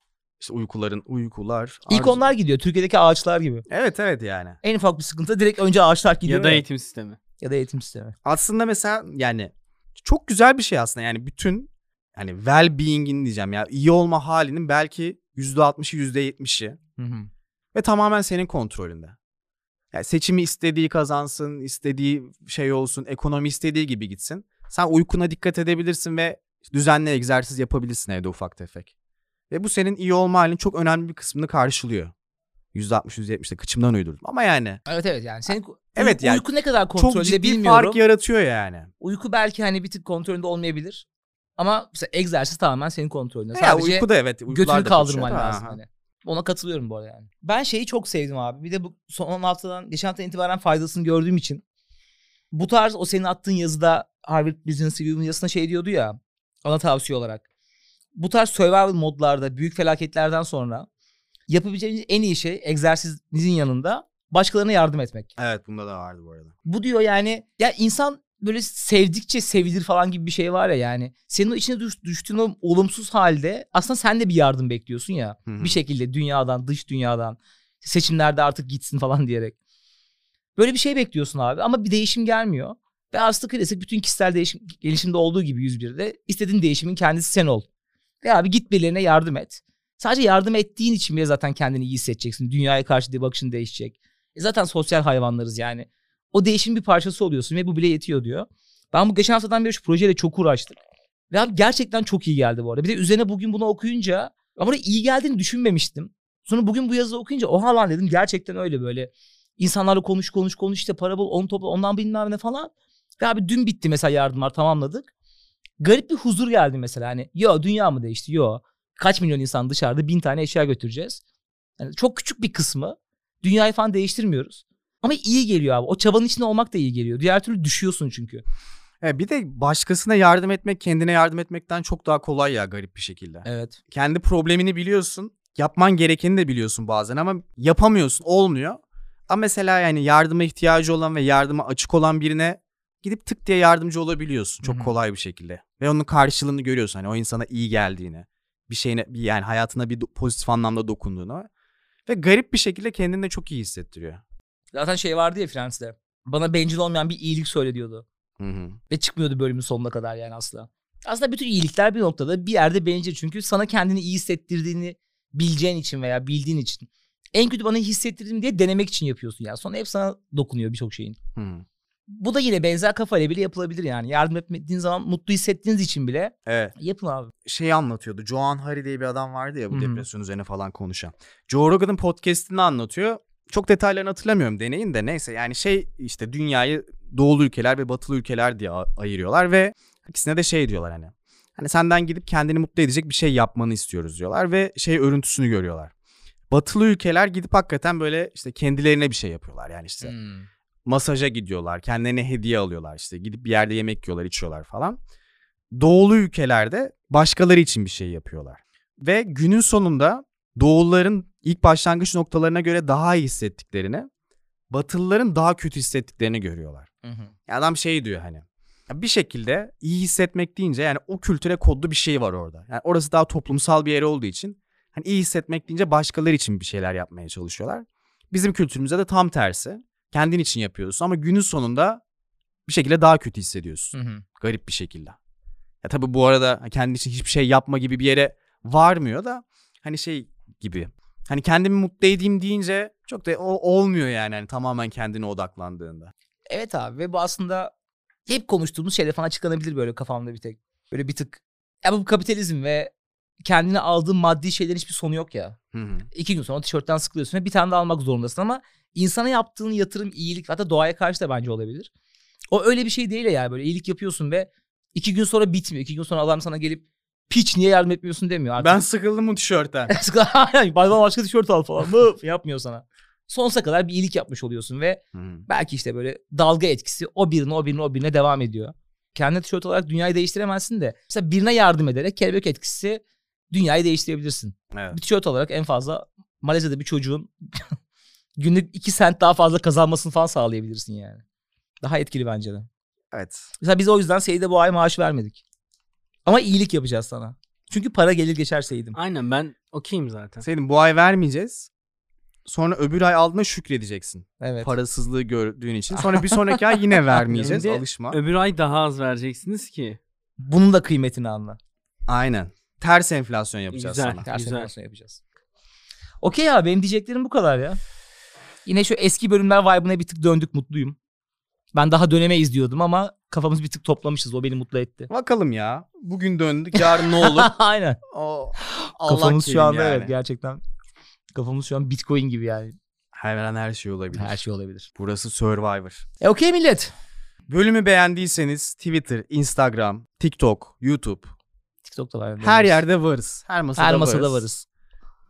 İşte uykuların uykular. İlk arzu- onlar gidiyor. Türkiye'deki ağaçlar gibi. Evet evet yani. En ufak bir sıkıntı direkt önce ağaçlar gidiyor. Ya da eğitim sistemi. ya da eğitim sistemi. Aslında mesela yani çok güzel bir şey aslında. Yani bütün yani well-being'in diyeceğim ya iyi olma halinin belki %60'ı %70'i Hı hı. ve tamamen senin kontrolünde. Yani seçimi istediği kazansın, istediği şey olsun, ekonomi istediği gibi gitsin. Sen uykuna dikkat edebilirsin ve düzenli egzersiz yapabilirsin evde ufak tefek. Ve bu senin iyi olma halinin çok önemli bir kısmını karşılıyor. %60 %70'de kıçımdan uydurdum ama yani Evet evet yani senin Evet yani uyku ne kadar çok kontrolde ciddi bilmiyorum. fark yaratıyor yani. Uyku belki hani bir tık kontrolünde olmayabilir. Ama mesela egzersiz tamamen senin kontrolünde. Ya Sadece uyku da evet. götünü kaldırman kaçıyor da, lazım hani. Ona katılıyorum bu arada yani. Ben şeyi çok sevdim abi. Bir de bu son haftadan, geçen haftadan itibaren faydasını gördüğüm için. Bu tarz o senin attığın yazıda Harvard Business Review'un yazısında şey diyordu ya. Ana tavsiye olarak. Bu tarz survival modlarda büyük felaketlerden sonra yapabileceğiniz en iyi şey egzersizin yanında başkalarına yardım etmek. Evet bunda da vardı bu arada. Bu diyor yani ya insan böyle sevdikçe sevilir falan gibi bir şey var ya yani. Senin o içine düş, düştüğün o olumsuz halde aslında sen de bir yardım bekliyorsun ya. Hı hı. Bir şekilde dünyadan, dış dünyadan seçimlerde artık gitsin falan diyerek. Böyle bir şey bekliyorsun abi ama bir değişim gelmiyor. Ve aslında klasik bütün kişisel değişim, gelişimde olduğu gibi 101'de istediğin değişimin kendisi sen ol. Ve abi git birilerine yardım et. Sadece yardım ettiğin için bile zaten kendini iyi hissedeceksin. Dünyaya karşı bakışın değişecek. E zaten sosyal hayvanlarız yani. O değişimin bir parçası oluyorsun ve bu bile yetiyor diyor. Ben bu geçen haftadan beri şu projeyle çok uğraştık. Ve abi gerçekten çok iyi geldi bu arada. Bir de üzerine bugün bunu okuyunca ama iyi geldiğini düşünmemiştim. Sonra bugün bu yazıyı okuyunca oha lan dedim gerçekten öyle böyle. İnsanlarla konuş konuş konuş işte para bul onu topla ondan bilmem ne falan. Ve abi dün bitti mesela yardımlar tamamladık. Garip bir huzur geldi mesela hani yo dünya mı değişti yo. Kaç milyon insan dışarıda bin tane eşya götüreceğiz. Yani çok küçük bir kısmı dünyayı falan değiştirmiyoruz. Ama iyi geliyor abi. O çabanın içinde olmak da iyi geliyor. Diğer türlü düşüyorsun çünkü. Evet, bir de başkasına yardım etmek kendine yardım etmekten çok daha kolay ya garip bir şekilde. Evet. Kendi problemini biliyorsun. Yapman gerekeni de biliyorsun bazen ama yapamıyorsun. Olmuyor. Ama mesela yani yardıma ihtiyacı olan ve yardıma açık olan birine gidip tık diye yardımcı olabiliyorsun. Çok Hı hı. kolay bir şekilde. Ve onun karşılığını görüyorsun. Hani o insana iyi geldiğini. Bir şeyine yani hayatına bir pozitif anlamda dokunduğunu. Ve garip bir şekilde kendini de çok iyi hissettiriyor. Zaten şey vardı ya Fransa'da. Bana bencil olmayan bir iyilik söyle diyordu. Hı hı. Ve çıkmıyordu bölümün sonuna kadar yani asla. Aslında bütün iyilikler bir noktada bir yerde bencil. Çünkü sana kendini iyi hissettirdiğini bileceğin için veya bildiğin için. En kötü bana hissettirdim diye denemek için yapıyorsun yani. Sonra hep sana dokunuyor birçok şeyin. Hı. Bu da yine benzer kafayla bile yapılabilir yani. Yardım etmediğin zaman mutlu hissettiğiniz için bile Evet. yapın abi. şey anlatıyordu. Joan Hari diye bir adam vardı ya bu hı. depresyon üzerine falan konuşan. Joe Rogan'ın podcast'ini anlatıyor. Çok detaylarını hatırlamıyorum deneyin de neyse yani şey işte dünyayı doğulu ülkeler ve batılı ülkeler diye ayırıyorlar ve ikisine de şey diyorlar hani. Hani senden gidip kendini mutlu edecek bir şey yapmanı istiyoruz diyorlar ve şey örüntüsünü görüyorlar. Batılı ülkeler gidip hakikaten böyle işte kendilerine bir şey yapıyorlar yani işte Hmm. Masaja gidiyorlar, kendilerine hediye alıyorlar işte gidip bir yerde yemek yiyorlar, içiyorlar falan. Doğulu ülkelerde başkaları için bir şey yapıyorlar. Ve günün sonunda doğulların ilk başlangıç noktalarına göre daha iyi hissettiklerini, batılıların daha kötü hissettiklerini görüyorlar. Hı hı. Adam şey diyor hani bir şekilde iyi hissetmek deyince yani o kültüre kodlu bir şey var orada. Yani orası daha toplumsal bir yer olduğu için hani iyi hissetmek deyince başkaları için bir şeyler yapmaya çalışıyorlar. Bizim kültürümüzde de tam tersi. Kendin için yapıyorsun ama günün sonunda bir şekilde daha kötü hissediyorsun. Hı hı. Garip bir şekilde. Ya tabii bu arada kendin için hiçbir şey yapma gibi bir yere varmıyor da hani şey gibi. Hani kendimi mutlu edeyim deyince çok da olmuyor yani hani tamamen kendine odaklandığında. Evet abi ve bu aslında hep konuştuğumuz şeyler falan açıklanabilir böyle kafamda bir tek. Böyle bir tık. Ya bu kapitalizm ve kendine aldığın maddi şeylerin hiçbir sonu yok ya. Hı hı. İki gün sonra tişörtten sıkılıyorsun ve bir tane daha almak zorundasın ama insana yaptığın yatırım iyilik hatta doğaya karşı da bence olabilir. O öyle bir şey değil ya böyle iyilik yapıyorsun ve iki gün sonra bitmiyor. İki gün sonra adam sana gelip piç niye yardım etmiyorsun demiyor. Artık Ben sıkıldım bu tişörtten. Aynen, Bayram başka tişört al falan. Yapmıyor sana. Sonsuza kadar bir iyilik yapmış oluyorsun ve hı. belki işte böyle dalga etkisi o birine o birine o birine devam ediyor. Kendine tişört olarak dünyayı değiştiremezsin de mesela birine yardım ederek kelebek etkisi dünyayı değiştirebilirsin. Evet. Bir tişört olarak en fazla Malezya'da bir çocuğun günlük 2 sent daha fazla kazanmasını falan sağlayabilirsin yani. Daha etkili bence de. Evet. Mesela biz o yüzden Seyit'e bu ay maaş vermedik. Ama iyilik yapacağız sana. Çünkü para gelir geçer Seyit'im. Aynen ben okeyim zaten. Senin bu ay vermeyeceğiz. Sonra öbür ay aldığında şükredeceksin. Evet. Parasızlığı gördüğün için. Sonra bir sonraki ay yine vermeyeceğiz. Alışma. Öbür ay daha az vereceksiniz ki. Bunun da kıymetini anla. Aynen. Ters enflasyon yapacağız Güzel. sana. Ters Güzel. enflasyon yapacağız. Okey abi benim diyeceklerim bu kadar ya. Yine şu eski bölümler vibe'ına bir tık döndük mutluyum. Ben daha dönemeyiz diyordum ama kafamız bir tık toplamışız. O beni mutlu etti. Bakalım ya. Bugün döndük. Yarın ne olur? Aynen. O, Allah Kafamız şu anda yani. evet gerçekten. Kafamız şu an bitcoin gibi yani. Her an her şey olabilir. Her şey olabilir. Burası Survivor. E okey millet. Bölümü beğendiyseniz Twitter, Instagram, TikTok, YouTube TikTok'ta var. her yerde varız. Her masada, her masada varız.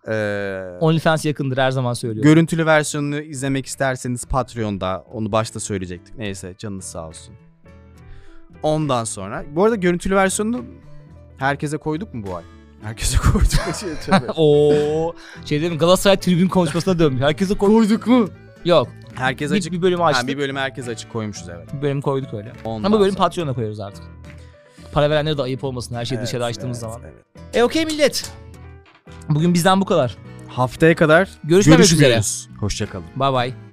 Ee, OnlyFans yakındır her zaman söylüyorum. görüntülü versiyonunu izlemek isterseniz Patreon'da. Onu başta söyleyecektik. Neyse canınız sağ olsun. Ondan sonra. Bu arada görüntülü versiyonunu herkese koyduk mu bu ay? Herkese koyduk. Şey. Oo, şey dedim Galatasaray tribün konuşmasına dönmüş. Herkese koy... koyduk mu? Yok. Herkes Bir, açık. bir bölüm Ha, açtık. bir bölüm herkes açık koymuşuz evet. bir bölüm koyduk öyle. Ondan Ama bölüm sonra. Patreon'a koyuyoruz artık. Para verenlere de ayıp olmasın her şeyi Evet, dışarı açtığımız evet, zaman. evet. E okey millet. Bugün bizden bu kadar. Haftaya kadar Görüşmemek üzere. Hoşçakalın. Bye bye.